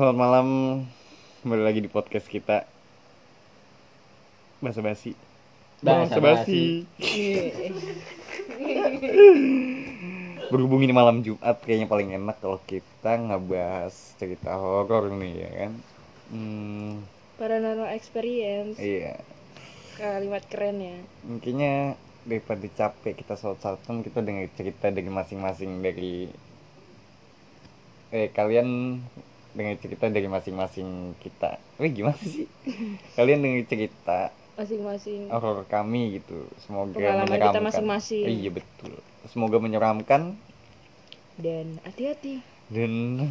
Selamat malam. Kembali lagi di podcast kita. Bahasa basi Basa basi Berhubung ini malam Jumat Kayaknya paling enak kalau kita ngebahas cerita horor nih ya kan? Hmm, Paranormal experience. Iya. Kalimat keren ya. Mungkinnya daripada capek kita saut-sautan kita dengar cerita dari masing-masing dari eh kalian dengar cerita dari masing-masing kita. Wih gimana sih? Kalian dengar cerita masing-masing horor kami gitu. Semoga Pengalaman kita menyeramkan. masing-masing. Eh, iya betul. Semoga menyeramkan dan hati-hati dan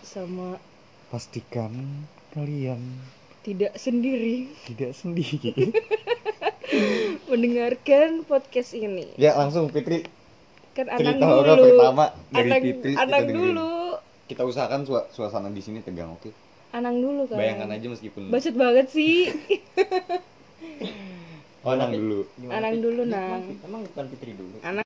sama pastikan kalian tidak sendiri tidak sendiri. mendengarkan podcast ini ya langsung Fitri kan anang cerita horor dulu pertama dari anang, Fitri kita anang dengerin. dulu Kita usahakan sua- suasana di sini tegang, oke? anang dulu kan Bayangkan aja meskipun bacot banget sih Oh, nang dulu. Anang dulu, Nang. Emang bukan Fitri dulu. anang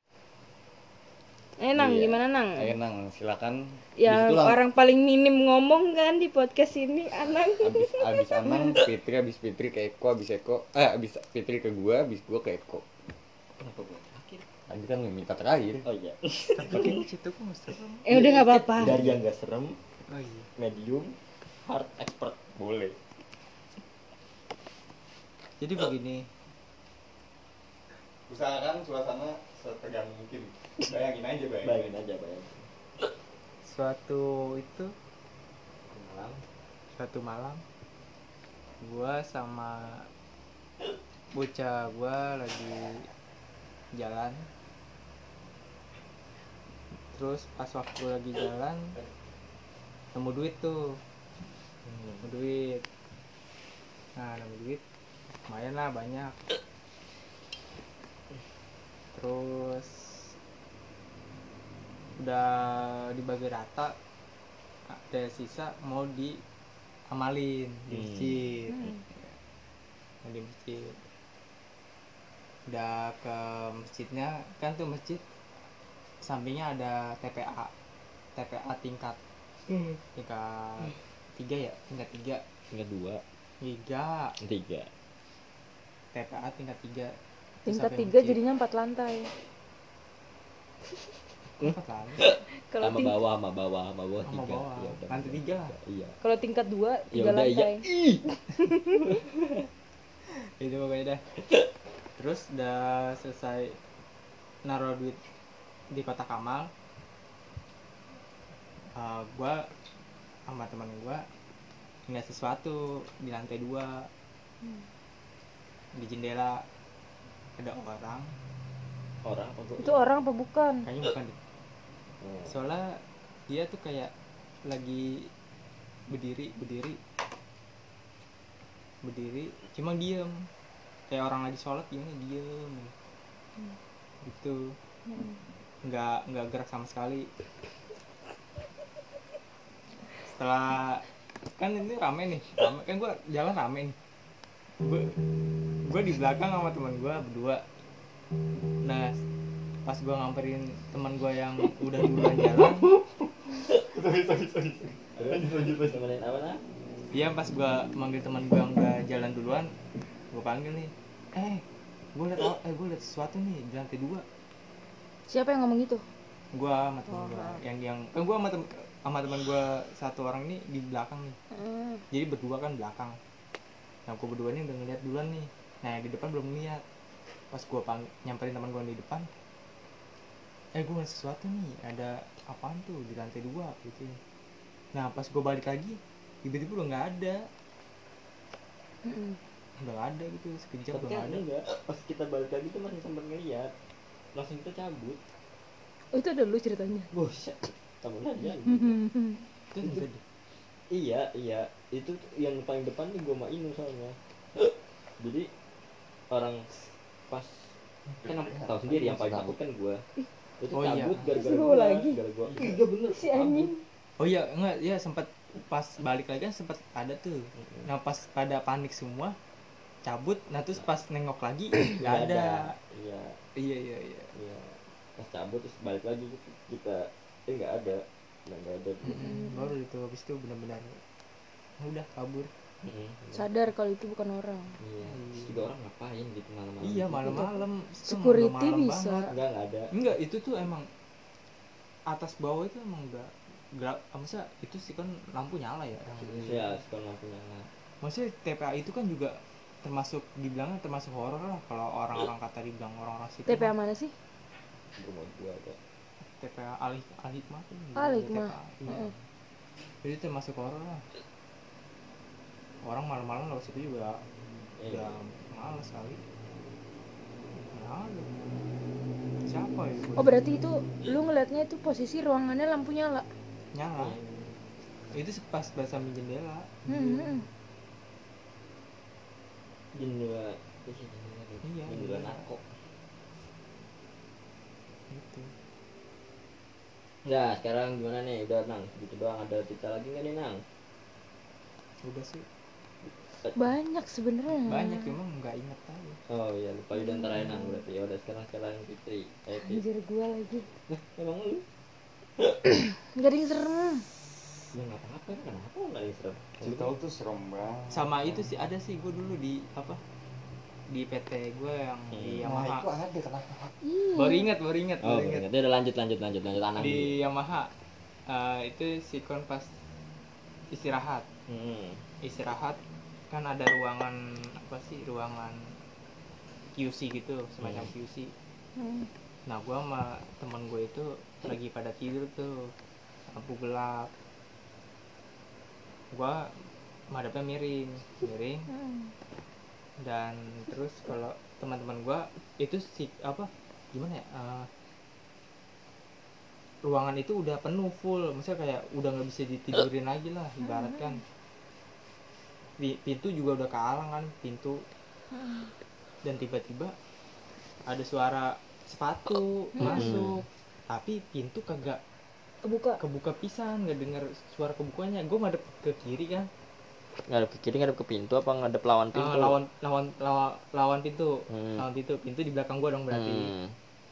eh nang Iya. gimana nang Ayo nang, silakan. lang- orang paling minim ngomong kan di podcast ini anang abis abis Anang, Fitri abis Fitri ke Eko, abis Eko, eh abis Fitri ke gua, abis gua ke Eko. Kenapa gue Tadi kan minta terakhir. Oh iya. Tapi situ kok nggak serem. eh udah nggak apa-apa Dari yang gak serem, Oh iya. medium, hard, expert. Boleh. Jadi begini, Usahakan suasana setegang mungkin. Bayangin aja, bayangin. Bayangin aja, bayangin. suatu itu Malam. suatu malam gua sama bocah gua lagi jalan terus pas waktu lagi jalan nemu duit tuh. Nemu duit. Nah nemu duit lumayan lah banyak. Terus udah dibagi rata ada sisa mau diamalin di Hmm. masjid. Hmm. mau di masjid. Udah ke masjidnya kan tuh masjid sampingnya ada TPA TPA tingkat tingkat tiga ya tingkat tiga Tingkat dua, tiga tiga. TPA tingkat tiga tingkat tiga jadinya empat lantai Empat lah. kalau Sama bawah, sama bawah, sama bawah Sama tiga. bawah. Iya, udah, Lantai tiga lah. Iya. kalau tingkat dua Ya tiga udah, iya. lantai Ih. itu pokoknya dah terus udah selesai naruh duit di kotak amal uh, gua sama teman gua ngeliat sesuatu di lantai dua. Di jendela. Ada orang. Orang apa itu orang apa bukan? Kayaknya bukan deh. Oh. soalnya dia tuh kayak lagi berdiri berdiri. Berdiri cuma diem. Kayak orang lagi sholat gimana diem. Gitu. Hmm. Nggak nggak gerak sama sekali. Setelah kan ini rame nih rame kan gua jalan rame nih. Gua gua di belakang sama teman gua berdua. Nah pas gua ngamperin teman gua yang udah duluan jalan. Terus temenin apa? Iya pas gua manggil teman gua yang udah jalan duluan, gua panggil nih, eh, gua liat, oh, eh gua liat sesuatu nih di lantai dua. Siapa yang ngomong itu Gua sama teman Oh, gua, yang yang kan gua sama tem sama teman gua satu orang nih di belakang nih, Hmm. jadi berdua kan belakang. Nah gua berdua nih udah ngeliat duluan nih, nah yang di depan belum ngeliat. Pas gua pang nyamperin teman gua di depan, eh gua ngeliat sesuatu nih, ada apaan tuh di lantai dua gitu. Nah pas gua balik lagi, tiba-tiba udah nggak ada. Mm-mm. udah gak ada gitu sekejap udah kan gak ada enggak, pas kita balik lagi tuh masih sempat ngeliat. Langsung kita cabut. oh itu ada lu ceritanya Buset. Kamu aja. itu enggak deh Iya, iya. Itu yang paling depan nih gua sama Inu soalnya. Jadi orang pas kan aku tahu sendiri yang paling takut kan gua. Itu Oh, iya. cabut gara-gara Seru gua, lagi. gara gua. Iya bener. si anjing oh iya enggak ya sempat pas balik lagi kan sempat ada tuh nah pas pada panik semua cabut nah terus pas nengok lagi nggak ada Iya, iya iya iya iya. Pas cabut terus balik lagi kita eh nggak ada. Nggak nggak ada. Mm-mm. baru itu habis itu benar-benar udah kabur Mm-mm. sadar kalau itu bukan orang iya terus juga orang ngapain gitu malam-malam iya malam-malam itu emang Security malam bisa. banget. enggak enggak ada enggak itu tuh emang atas bawah itu emang udah gelap ah, maksudnya itu sih kan lampu nyala ya yang ya sekolah lampu nyala maksudnya TPA itu kan juga termasuk dibilangnya termasuk horor lah kalau orang-orang kata dibilang orang-orang situ TPA mah. mana sih rumah gua ada TPA alih alih hikmah tuh Al ada Hikmah. TPA, iya. Heeh. jadi termasuk horor lah orang malam-malam lewat situ juga Iya. udah males kali Nah, siapa ya oh berarti itu lu ngeliatnya itu posisi ruangannya lampu nyala nyala itu pas samping jendela hmm, hmm. Jendela gitu. Iya, jendela iya. narko gitu Nah, sekarang gimana nih? Udah nang, gitu doang. Ada cerita lagi nggak nih nang? udah sih banyak sebenarnya banyak emang nggak inget aja Oh iya, lupa udah ntar aja nang berarti. Ya udah sekarang sekarang Fitri. Eh, Fit. anjir gua lagi Nah, emang lu? nggak ada yang serem Ya nggak apa-apa, kenapa nggak ada yang serem? cerita lu tuh serem banget sama itu sih ada sih gue dulu di apa di PT gue yang di Hmm. Wah, itu Yamaha ada kenapa Iya. baru ingat baru ingat Oh, baru ingat berarti udah lanjut lanjut lanjut lanjut anang. di Yamaha eh, itu sikon pas istirahat Hmm. istirahat kan ada ruangan apa sih ruangan QC gitu semacam Hmm. QC Hmm. nah gua sama teman gue itu lagi pada tidur tuh lampu gelap gua madepnya miring miring. Hmm. dan terus kalau teman-teman gua itu si apa gimana ya eh, ruangan itu udah penuh full. Maksudnya kayak udah nggak bisa ditidurin lagi lah ibarat kan Pi- pintu juga udah kealang kan pintu. Dan tiba-tiba ada suara sepatu masuk. Tapi pintu kagak kebuka. Kebuka pisan nggak dengar suara kebukanya. Gue ngadep ke kiri kan? Ngadep ke kiri, ngadep ke pintu apa ngadep lawan pintu? Eh, lawan lawan lawan lawan pintu. Hmm. lawan pintu pintu di belakang gua dong berarti. Hmm.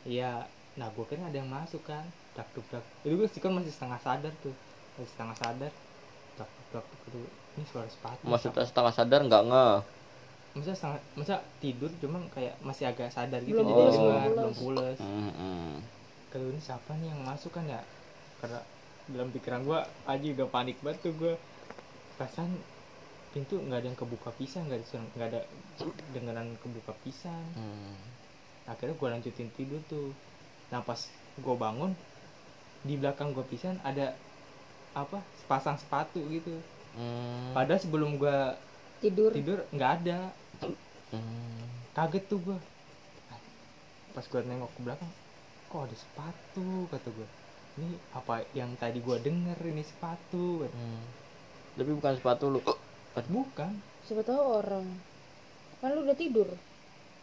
iya. Nah gua kira ada yang masuk kan? Dak duk dak. Itu gue sih kan masih setengah sadar tuh. Masih setengah sadar. Dak duk dak duk itu ini suara sepatu. Maksudnya setengah sadar nggak nge? maksudnya setengah maksudnya tidur cuman kayak masih agak sadar gitu Belum jadi pules, dengar, belum pules Hmm, hmm. kalau ini siapa nih yang masuk kan ya karena dalam pikiran gua aja udah panik banget tuh gua. Perasaan pintu nggak ada yang kebuka pisan nggak ada nggak ada dengeran kebuka pisan Hmm. akhirnya gue lanjutin tidur tuh. Nah pas gue bangun di belakang gue pisan ada apa sepasang sepatu gitu. Hmm. padahal sebelum gue tidur. tidur nggak ada. Hmm. kaget tuh gue pas gue nengok ke belakang kok ada sepatu kata gue ini apa yang tadi gue denger ini sepatu. Hmm. Tapi bukan sepatu lu. bukan. Siapa tahu orang. Kan lu udah tidur.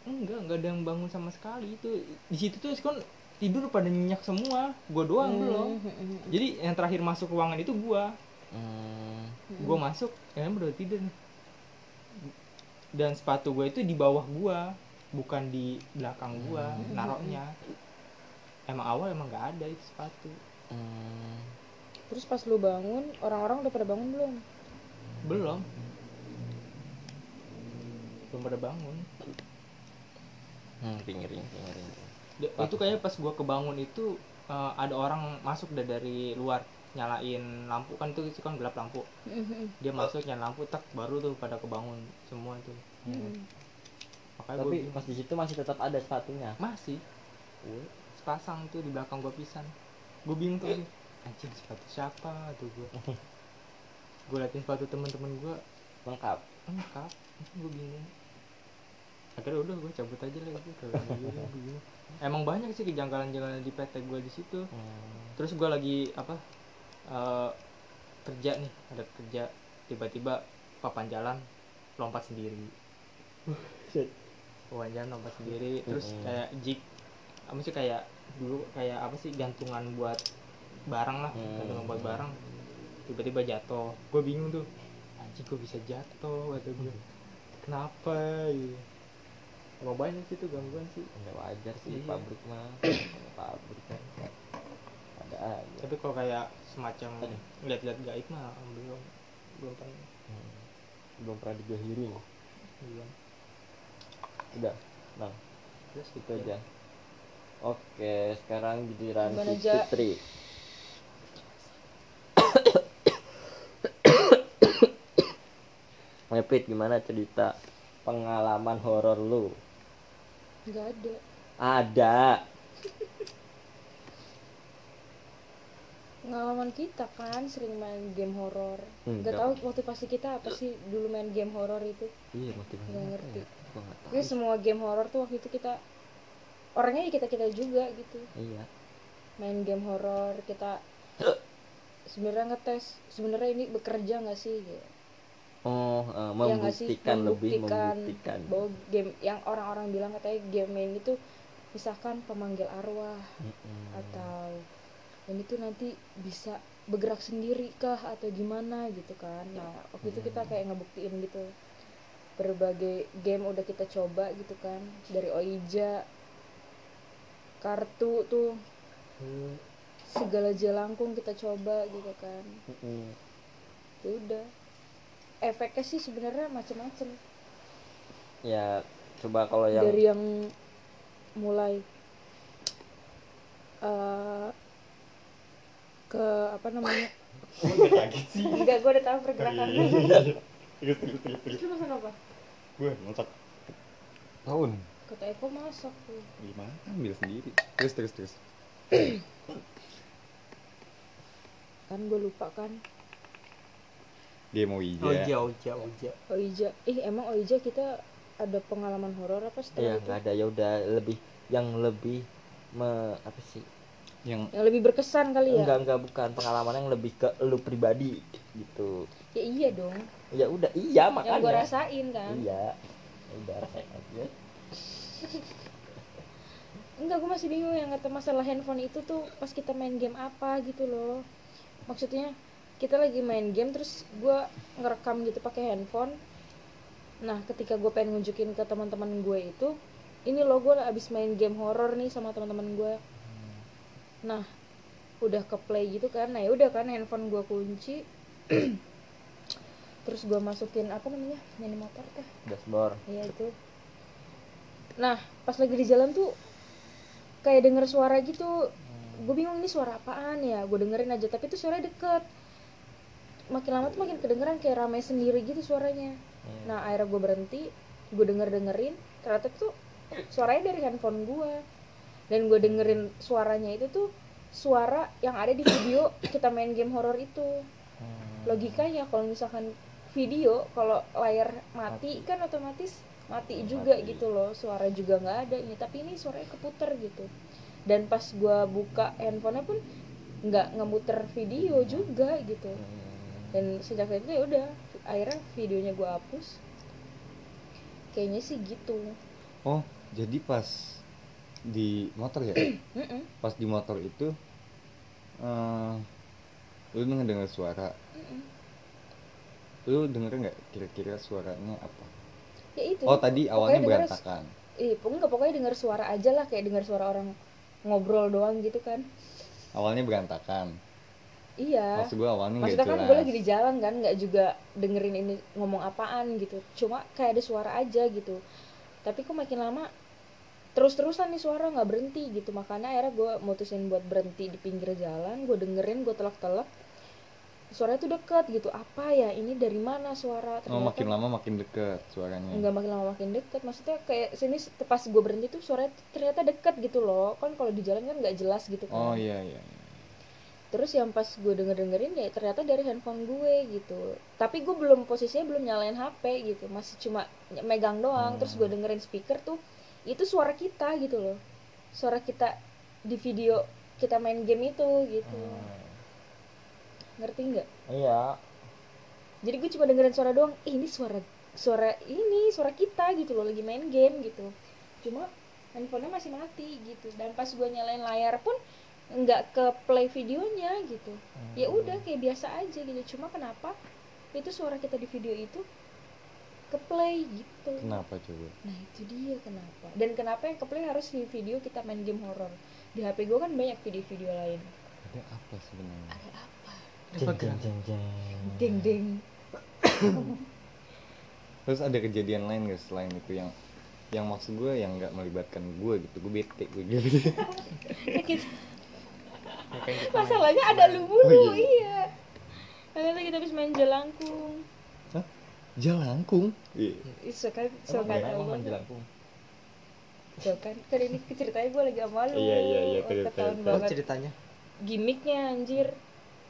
Enggak enggak ada yang bangun sama sekali. Itu di situ tuh kan tidur pada nyenyak semua. Gue doang belum. Hmm, hmm, hmm. jadi yang terakhir masuk ruangan itu gue Hmm. gue masuk ya udah tidur. Dan sepatu gue itu di bawah gue bukan di belakang gue naroknya emang awal emang nggak ada itu sepatu Hmm. terus pas lu bangun orang-orang udah pada bangun belum? Belum. Belum pada bangun. Hmm, ring ring ring ring. Da- itu kayaknya pas gue kebangun itu eh, ada orang masuk dah dari luar nyalain lampu. Kan itu sih kan gelap lampu. Hmm, hmm, dia masuk nyalain lampu tak baru tuh pada kebangun semua tuh. Hmm. makanya Tapi gue pas di situ masih tetap ada sepatunya. masih. Sepasang tuh di belakang gua pisan gue bingung tuh. Anjing sepatu siapa? Tuh gue gue liatin sepatu teman-teman gue Lengkap. lengkap. Gue bingung. Akhirnya udah gue cabut aja lah gitu emang banyak sih kejanggalan-kejanggalan di PT gue di situ. Hmm. terus gue lagi apa eh, kerja nih. Ada kerja tiba-tiba papan jalan lompat sendiri. Papan jalan lompat sendiri terus Mm-mm. kayak jig apa sih kayak dulu kayak apa sih gantungan buat barang lah Hmm. gantungan buat barang. Tiba-tiba jatuh. Gue bingung tuh anjing gue bisa jatuh kata gue kenapa? Gitu emang banyak sih tuh gangguan sih. Ya wajar sih Iya. pabrik mah. pabrik kan. Ada aja. tapi kalau kayak semacam lihat-lihat gaib mah belum belum pernah. Belum pernah dijahiri loh belum udah nah terus itu aja oke sekarang giliran Gimana, si? Fitri Ngepit gimana cerita pengalaman horor lu? nggak ada Ada. pengalaman kita kan sering main game horor nggak tahu motivasi kita apa sih dulu main game horor itu Iya motivasi Nggak apa ngerti. ya? Kayak semua game horor tuh waktu itu kita orangnya ya kita kita juga gitu Iya. main game horor kita sebenarnya ngetes sebenarnya ini bekerja nggak sih gitu. Oh, Ya sih? membuktikan lebih Membuktikan membuktikan. bahwa game yang orang-orang bilang katanya game ini tuh misalkan pemanggil arwah Mm-mm. atau ini tuh nanti bisa bergerak sendiri kah atau gimana gitu kan nah waktu itu kita kayak ngebuktiin gitu berbagai game udah kita coba gitu kan dari Oija kartu tuh. Hmm, segala jelangkung kita coba gitu kan. Mm-mm. ya udah. Efeknya sih sebenarnya macem-macem. Ya coba kalau yang dari yang mulai eh, ke apa namanya? Enggak gue udah tahu pergerakan terus terus terus terus. Lu masak apa? Gue masak tahun kata Eko masak tuh. Gimana ambil sendiri. Terus terus terus. Kan gue lupa kan. Dia mau hijau oja oja oja Oija ih emang Oija kita ada pengalaman horor apa ya setelah itu? nggak ada. Ya udah lebih yang lebih me, apa sih? yang yang lebih berkesan kali ya? Enggak enggak bukan. Pengalaman yang lebih ke lu pribadi gitu. ya iya dong. Ya udah iya yang makanya. gue rasain kan. Iya. Udah rasain aja. Enggak gue masih bingung yang kata masalah handphone itu tuh pas kita main game apa gitu loh. Maksudnya kita lagi main game terus gue ngerekam gitu pakai handphone. Nah ketika gue pengen nunjukin ke teman-teman gue itu ini loh gue abis main game horror nih sama teman-teman gue nah udah ke play gitu kan. Nah ya udah kan handphone gue kunci. Terus gue masukin apa namanya nyari motor teh Dashboard. Iya itu. Nah, pas lagi di jalan tuh kayak denger suara gitu. Gue bingung ini suara apaan ya. Gue dengerin aja, tapi itu suaranya deket. Makin lama tuh makin kedengeran kayak ramai sendiri gitu suaranya. Iya. Nah, akhirnya gue berhenti, gue denger dengerin. Ternyata tuh suaranya dari handphone gue. Dan gue dengerin suaranya itu tuh suara yang ada di video kita main game horror itu Hmm. logikanya kalau misalkan video kalau layar mati kan otomatis mati juga Mati. gitu loh suara juga nggak ada ini tapi ini suaranya keputer gitu. Dan pas gua buka handphonenya pun nggak ngemuter video juga gitu. Hmm. dan sejak itu ya udah akhirnya videonya gua hapus. Kayaknya sih gitu. Oh jadi pas di motor ya? Pas di motor itu eh lu ngedenger suara? Lu denger nggak kira-kira suaranya apa ya itu oh tadi awalnya Pokoknya berantakan eh pokoknya nggak pokoknya dengar suara aja lah kayak dengar suara orang ngobrol doang gitu kan awalnya berantakan iya maksud gua awalnya Maksudnya kan gue lagi di jalan kan, nggak juga dengerin ini ngomong apaan gitu. Cuma kayak ada suara aja gitu. Tapi kok makin lama terus-terusan nih suara nggak berhenti gitu. Makanya akhirnya gue mutusin buat berhenti di pinggir jalan. Gue dengerin, gue telak-telak. Suaranya tuh deket gitu. Apa ya? Ini dari mana suara? oh makin lama makin deket suaranya nggak makin lama makin deket. Maksudnya kayak sini pas gue berhenti tuh suaranya tuh ternyata deket gitu loh. Kan kalau di jalan kan nggak jelas gitu kan oh iya iya iya. terus yang pas gue denger dengerin ya ternyata dari handphone gue gitu tapi gue belum posisinya belum nyalain HP gitu masih cuma megang doang Hmm. terus gue dengerin speaker tuh itu suara kita gitu loh suara kita di video kita main game itu gitu Hmm. Ngerti nggak? Iya. jadi gue cuma dengerin suara doang "Ih, ini suara suara ini suara kita gitu loh lagi main game gitu. Cuma handphonenya masih mati gitu. Dan pas gue nyalain layar pun nggak ke play videonya gitu. Ya udah kayak biasa aja gitu. Cuma kenapa itu suara kita di video itu ke play gitu? Kenapa coba? Nah itu dia kenapa. Dan kenapa yang ke play harus di video kita main game horror? Di HP gue kan banyak video-video lain. Ada apa sebenarnya? Ada apa Jeng jeng jeng jeng. deng deng terus ada kejadian lain gak selain itu yang yang maksud gue yang nggak melibatkan gue gitu? Gue bete gue gitu. Kita masalahnya ada lu mulu Oh, iya. iya. Kita habis main jelangkung. Hah? Jalangkung iya. Iso kan, so kan main jelangkung. So kan, kan ini ceritanya gue lagi sama lu. Iya, iya, iya, apa banget. Ceritanya? Gimiknya anjir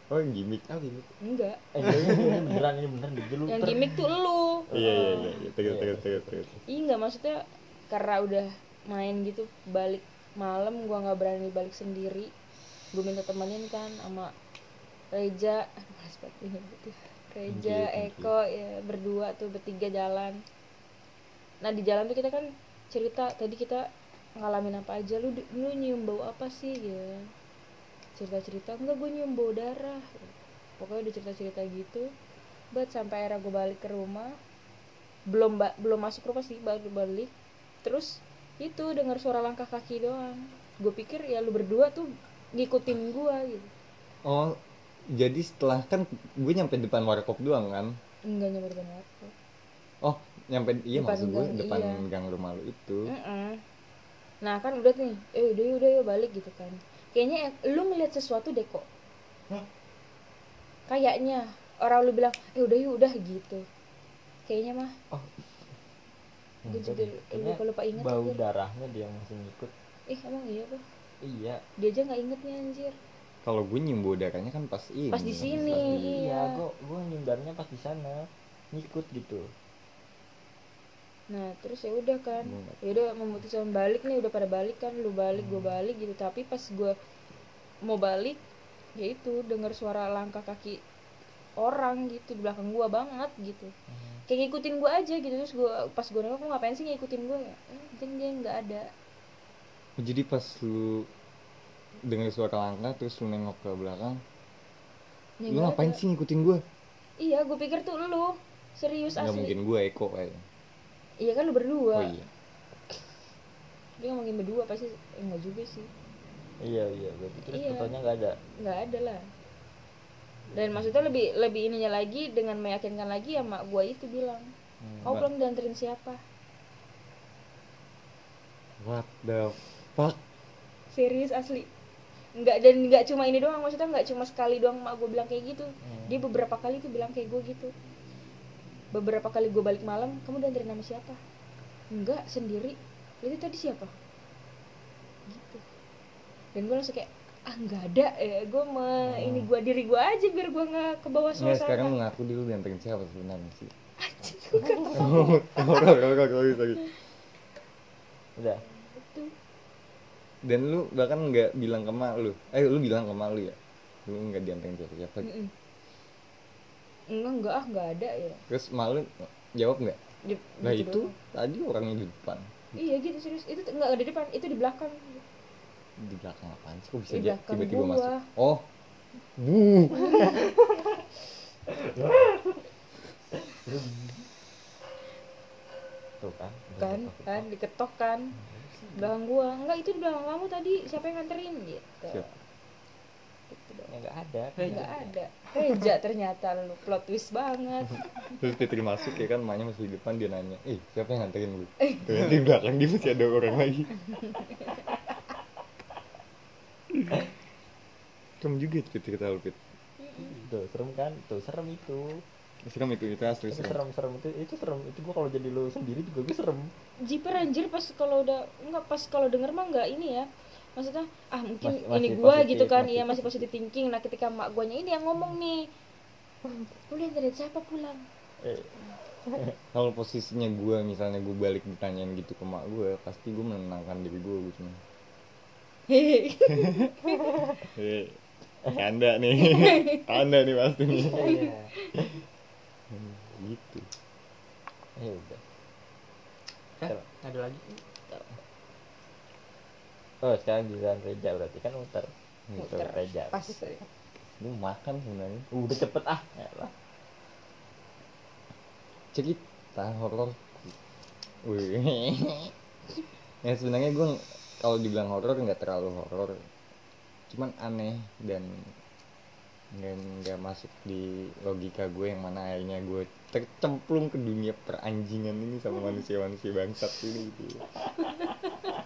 oh gimmick. Oh gini Enggak. Eh ini, ini beneran ini beneran di lu. Yang gimmick tuh lu. Iya iya iya iya. Terus Iya, terus terus terus Iya enggak maksudnya karena udah main gitu balik malam gua nggak berani balik sendiri. Gue minta temenin kan sama Reja. Banget ini gitu. Reja. Eko ya berdua tuh bertiga jalan. Nah di jalan tuh kita kan cerita tadi kita ngalamin apa aja. Lu lu nyium bau apa sih ya cerita cerita enggak gue nyium bau darah. Pokoknya udah cerita cerita gitu. Buat sampai akhirnya gue balik ke rumah belum ba- belum masuk rumah sih baru balik terus itu dengar suara langkah kaki doang. Gue pikir ya lu berdua tuh ngikutin gua gitu. Oh jadi setelah kan gue nyampe depan warkop doang kan? Enggak nyampe depan warkop. Oh nyampe iya Depan maksud gue gang, depan iya. gang rumah lu itu. Mm-mm. nah kan udah nih eh udah udah yuk balik gitu kan kayaknya lu ngeliat sesuatu deh kok kayaknya orang lu bilang eh udah yuk udah gitu kayaknya mah gue Enggak juga lupa lupa inget bau anjir. darahnya dia masih ngikut. ih emang iya apa Iya. dia aja nggak inget nih anjir kalau gue nyium bau darahnya kan pas ini Pas di sini. pas di- Iya. Iya, gua gua nyindarnya pas di sana. Ngikut gitu. Nah terus ya udah kan, nggak- ya udah memutuskan balik nih udah pada balik kan, lu balik gue balik gitu. Tapi pas gue mau balik, ya itu dengar suara langkah kaki orang gitu di belakang gua banget gitu. Kayak ngikutin gua aja gitu terus gua pas gue nengok "Lu ngapain sih ngikutin gue ya? Eh, jeng jeng nggak ada. Oh, jadi pas lu dengar suara langkah terus lu nengok ke belakang Ya, lu ngapain ada. sih ngikutin gue Iya gue pikir tuh lu serius nggak asli. mungkin gue Eko kayak Iya kan lu berdua. oh iya Dia ngomongin berdua pasti eh, enggak juga sih. Iya, iya. Berarti terus Iya. fotonya nggak ada. nggak ada lah dan maksudnya lebih lebih ininya lagi dengan meyakinkan lagi ya mak gua itu bilang Hmm. kau pulang dianterin siapa what the fuck serius asli nggak dan nggak cuma ini doang maksudnya nggak cuma sekali doang mak gue bilang kayak gitu Hmm. dia beberapa kali tuh bilang kayak gue gitu beberapa kali gue balik malam kamu dianterin sama siapa? Enggak sendiri. Itu tadi siapa? Gitu. Dan gue langsung kayak ah nggak ada ya gue me ini gue diri gue aja biar gue nggak ke bawah suasana. sekarang lu ngaku dulu dianterin siapa sebenarnya sih? Horor, horor, sorry, sorry. Udah. Itu. dan lu bahkan nggak bilang ke mak lu. Eh lu bilang ke mak lu ya? Lu nggak dianterin siapa siapa. Enggak enggak ah nggak ada ya. Terus mak lu jawab nggak Di- nah gitu itu doang. tadi orangnya di depan. Iya gitu serius. Itu tuh nggak ada di depan. Itu di belakang. Di belakang apaan sih? Kok bisa aja tiba-tiba gua. masuk? Oh. Bu Tuh kan. kan kan diketok kan. Belakang gua. Enggak itu di belakang kamu tadi. Siapa yang nganterin? Gitu. Siapa? Gitu dong Ya nggak ada. nggak ada Reja ternyata lu plot twist banget terus Fitri masuk ya kan emaknya masih di depan dia nanya eh siapa yang nganterin lu ternyata di belakang dia masih ada orang lagi kamu juga Fitri kata lu Fit Tuh, serem kan? Tuh, serem itu. serem itu itu asli Itu serem serem, serem itu itu serem. Itu gua kalau jadi lu sendiri juga gue serem. jiper anjir pas kalau udah enggak pas kalau denger mah enggak ini ya maksudnya ah mungkin masih ini gua positif, gitu kan. Iya masih positive thinking. Nah ketika mak guanya ini yang ngomong nih udah dari siapa pulang? Eh, kalau posisinya gue misalnya gue balik ditanyain gitu ke mak gue pasti gue menenangkan diri gue gue cuma. Hehehe eh anda nih. Anda nih pasti nih. Iya. gitu. Ya udah. Eh, ada lagi Oh, sekarang giliran Reja berarti kan muter. Muter. Reja. pas lu makan sebenarnya Udah cepet ah. Ya lah. cerita horor Wih. ya sebenarnya gue kalau dibilang horor nggak terlalu horor cuman aneh dan nggak nggak masuk di logika gue yang mana akhirnya gue tercemplung ke dunia peranjingan ini sama manusia-manusia bangsat ini gitu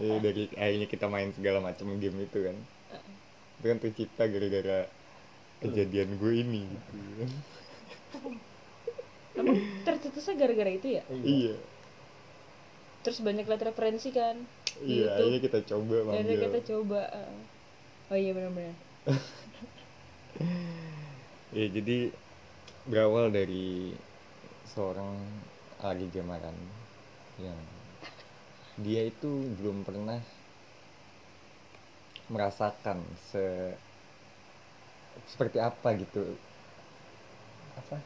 ya, dari akhirnya kita main segala macam game itu kan. Itu kan tercipta gara-gara kejadian gue ini. Gitu emang tercetusnya gara-gara itu ya? Iya. Terus banyak lihat referensi kan? Iya akhirnya kita coba Akhirnya kita coba uh. oh iya benar-benar. Ya jadi berawal dari seorang Ari Jamaran yang dia itu belum pernah merasakan se seperti apa gitu. Apa?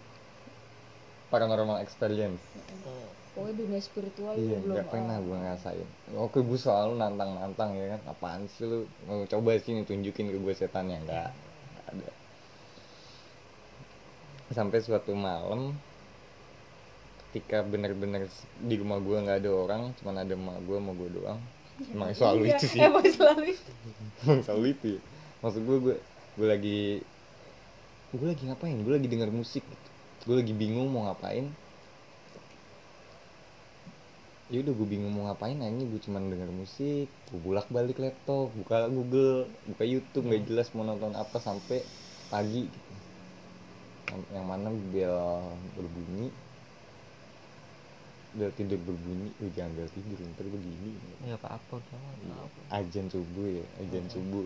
Paranormal experience. Pokoknya dunia spiritual iya belum nggak pernah ah. gue ngerasain. Oke gue selalu nantang nantang ya kan? Apaan sih lu? Mau coba sini tunjukin ke gue setannya? Nggak ada. Sampai suatu malam ketika bener-bener di rumah gue nggak ada orang cuman ada emak gue sama gue doang. Emang selalu Iya, itu sih. emang selalu itu. Emang selalu itu ya. maksud gue gue gue lagi gue lagi ngapain? Gue lagi denger musik gitu. Gue lagi bingung mau ngapain. Ya udah gue bingung mau ngapain akhirnya gue cuman denger musik gue bolak balik laptop buka Google buka YouTube nggak jelas mau nonton apa sampai pagi gitu. Yang- yang mana bel berbunyi bel tidur berbunyi gue jangan bel tidur ntar gue gini. Nggak apa-apa jangan Iya. ajan subuh ya ajan subuh.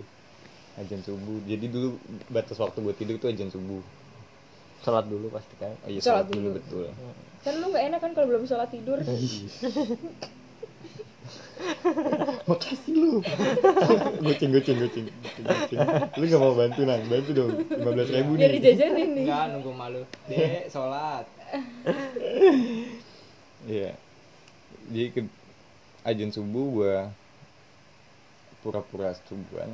Ajan subuh. Jadi dulu batas waktu buat tidur tuh ajan subuh. Sholat dulu pasti kan? Oh iya Sholat sholat dulu dulu. betul. Kan lu nggak enak kan kalau belum sholat tidur? Makasih lu. Goceng goceng goceng goceng, lu gak mau bantu nang? Bantu dong. Lima belas ribu biar nih. dijajanin nih. Enggak nunggu malu. Dek sholat iya. Jadi ke ajan subuh gua pura-pura subuhan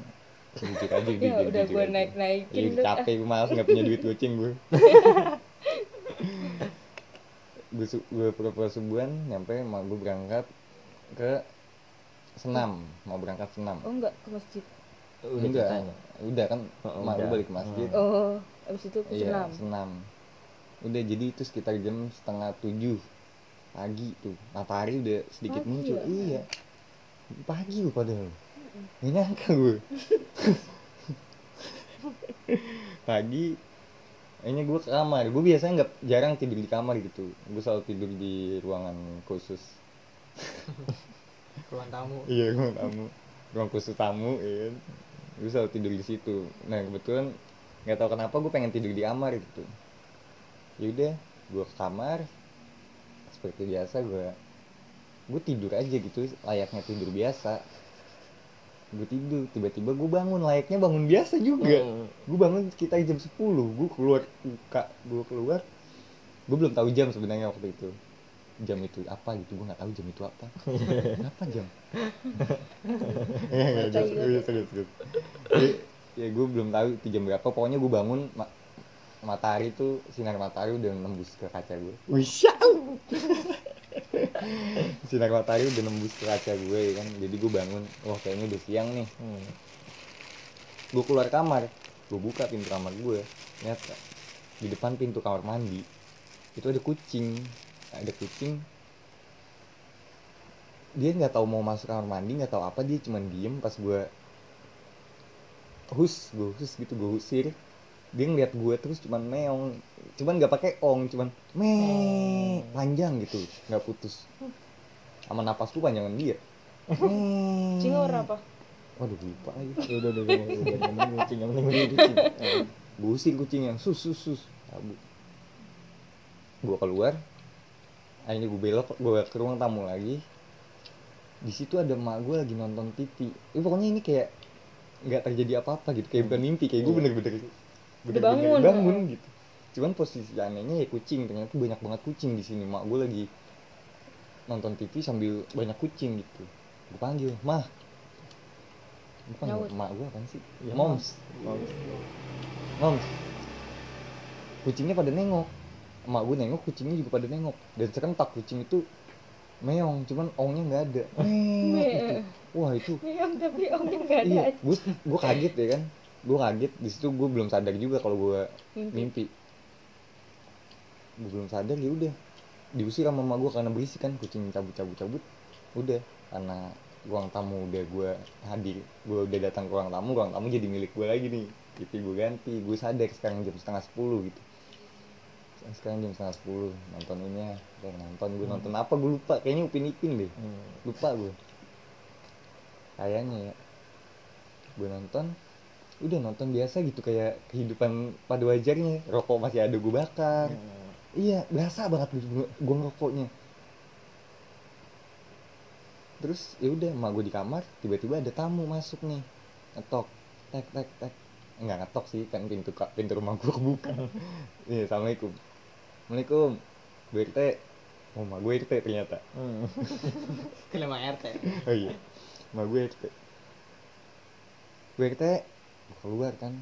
jujur aja jujur, ya udah gue naik naikin Iya capek gue malas nggak punya duit goceng gue. gue su- gue pura-pura subuhan nyampe mau gue berangkat ke senam. Mau berangkat senam. Oh enggak ke masjid? Udah enggak ceritanya? Udah kan? Oh, mak gue balik ke masjid. Oh abis itu ke iya senam? Senam. Udah jadi itu sekitar jam setengah tujuh pagi tuh matahari udah sedikit Pagi muncul. ya? iya. Pagi gue padahal. Nggak nyangka gue pagi ini gue ke kamar. Gue biasanya nggak jarang tidur di kamar gitu. Gue selalu tidur di ruangan khusus. Ruang tamu. Iya ruang tamu. Ruang khusus tamu ya kan. gue selalu tidur di situ. Nah kebetulan nggak tahu kenapa gue pengen tidur di kamar gitu. Ya udah gue ke kamar seperti biasa gue gue tidur aja gitu layaknya tidur biasa. Gue tidur tiba-tiba gue bangun layaknya bangun biasa juga. Hmm. gue bangun sekitar jam 10 gue keluar buka gue keluar. Gue belum tahu jam sebenarnya waktu itu. Jam itu apa gitu gue nggak tahu jam itu apa. Apa jam? Baca serius, juga. serius, serius. Jadi, ya gue belum tahu itu jam berapa. Pokoknya gue bangun matahari tuh sinar matahari udah nembus ke kaca gue. Wisya sinar matahari udah nembus ke kaca gue ya kan? Jadi gue bangun wah kayaknya udah siang nih. Hmm. gue keluar kamar gue buka pintu kamar gue ternyata di depan pintu kamar mandi itu ada kucing. Ada kucing. Dia nggak tahu mau masuk kamar mandi nggak tahu apa dia cuman diem pas gue hus gue hus gitu gue usir dia ngeliat gue terus cuman meong cuman nggak pakai ong cuman me panjang gitu nggak putus sama napas gue panjangan dia warna apa waduh lupa lagi Ya udah udah udah udah kucing yang penting kucing kucing yang sus sus sus Cabut. gue keluar akhirnya gue belok gue ke ruang tamu lagi di situ ada emak gue lagi nonton TV Eh, pokoknya ini kayak nggak terjadi apa-apa gitu kayak bukan mimpi kayak gue Iya. bener-bener bener-bener bangun. bangun gitu. Cuman posisi anehnya ya kucing ternyata banyak banget kucing di sini. Mak gue lagi nonton TV sambil banyak kucing gitu. Gue panggil mah. Bukan Nyaut. emak gue kan sih? Ya, moms. Moms. Kucingnya pada nengok. Emak gue nengok kucingnya juga pada nengok. Dan serentak kucing itu meong cuman ongnya nggak ada. Me- Meong. Gitu. wah itu. Meong tapi omnya nggak ada iya gue gue kaget ya kan gue kaget di situ gue belum sadar juga kalau gue Mimpi. mimpi. Gue belum sadar ya udah. Diusir sama mama gue karena berisik kan kucing cabut cabut cabut udah karena ruang tamu udah gue hadir. Gue udah datang ke ruang tamu ruang tamu jadi milik gue lagi nih. Gitu gue ganti. Gue sadar sekarang jam setengah sepuluh gitu. Sekarang jam setengah sepuluh nonton ini ya nonton. Gue nonton apa gue lupa. Kayaknya upin ipin deh lupa gue kayaknya ya. Gue nonton udah nonton biasa gitu. Kayak kehidupan pada wajarnya rokok masih ada gue bakar. Iya berasa banget gue gue ngerokoknya. Terus ya udah emak gue di kamar tiba-tiba ada tamu masuk nih ngetok. Tek tek tek. Nggak ngetok sih kan pintu pintu rumah gue kebuka. Iya assalamualaikum. Assalamualaikum gue RT oh emak gue RT ternyata. Kelima RT oh iya emak gue RT gue RT keluar kan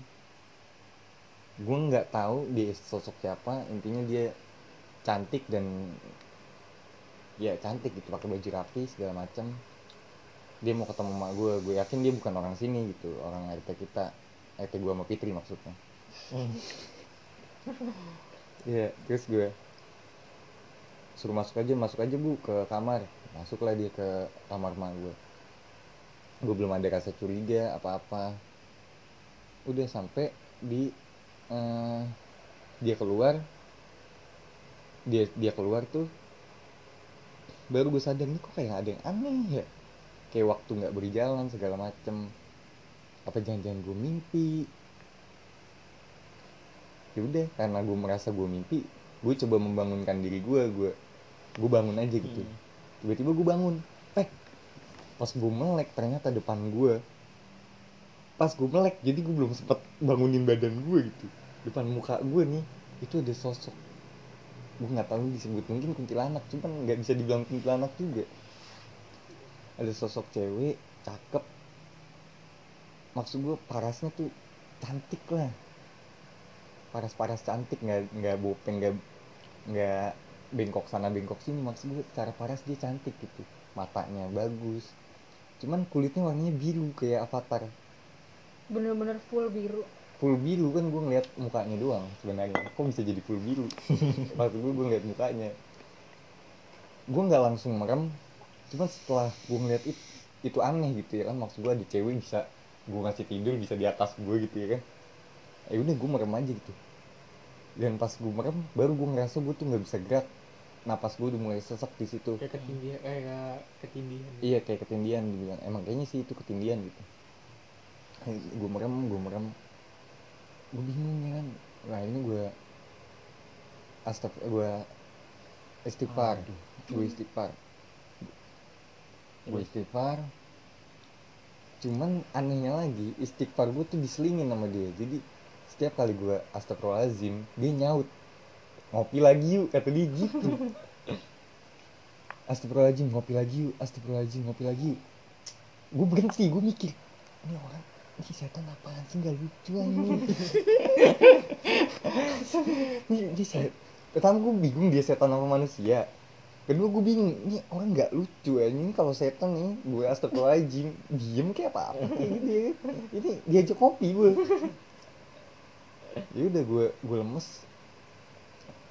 gue nggak tahu dia sosok siapa intinya dia cantik dan ya cantik gitu pakai baju rapi segala macam dia mau ketemu emak gue gue yakin dia bukan orang sini gitu orang RT kita RT gue sama Fitri maksudnya Iya, terus gue suruh masuk aja, masuk aja bu ke kamar. Masuklah dia ke kamar mak gue. Gue belum ada rasa curiga apa-apa. Udah sampai di eh, dia keluar, dia dia keluar tuh, baru gue sadar nih kok kayak ada yang aneh ya. Kayak waktu nggak berjalan segala macem. Apa jangan-jangan gue mimpi? ya udah karena gue merasa gue mimpi gue coba membangunkan diri gue gue gue bangun aja gitu tiba-tiba gue bangun eh pas gue melek ternyata depan gue pas gue melek jadi gue belum sempet bangunin badan gue gitu. Depan muka gue nih itu ada sosok gue nggak tahu disebut mungkin kuntilanak cuman nggak bisa dibilang kuntilanak juga. Ada sosok cewek cakep. Maksud gue parasnya tuh cantik lah. Paras-paras cantik nggak nggak bopeng nggak nggak bengkok sana bengkok sini. Maksud gue cara paras dia cantik gitu. Matanya bagus. Cuman kulitnya warnanya biru kayak avatar bener-bener full biru. Full biru kan gue ngeliat mukanya doang sebenarnya. Kok bisa jadi full biru? Maksud gue gue ngeliat mukanya. Gue nggak langsung merem cuman setelah gue ngeliat itu itu aneh gitu ya kan. Maksud gue ada cewek bisa gue ngasih tidur bisa di atas gue gitu ya kan. Ya udah gue merem aja gitu. Dan pas gue merem baru gue ngerasa gue tuh nggak bisa gerak. Napas gue udah mulai sesak di situ. Kayak ketindihan eh kayak ketindihan iya kayak ketindian dibilang emang kayaknya sih itu ketindian gitu gue merem gue merem. Gue bingung ya kan. Nah ini gue astag gue istighfar. Gue istighfar. Gue istighfar. Cuman anehnya lagi istighfar gue tuh diselingin sama dia. Jadi setiap kali gue astagfirullahaladzim dia nyaut. Ngopi lagi yuk kata dia gitu. Astagfirullahaladzim ngopi lagi yuk astagfirullahaladzim ngopi lagi yuk. Gue berhenti gue mikir ini orang ini setan apaan sih? Nggak lucu anjing. Ini dia set pertama gue bingung dia setan apa manusia. Kedua gue bingung ini orang nggak lucu ya ini kalau setan nih gue astagfirullahaladzim diem kayak apa? Apa kayak gitu ya. ini diajak kopi gue ya udah gue gue lemes.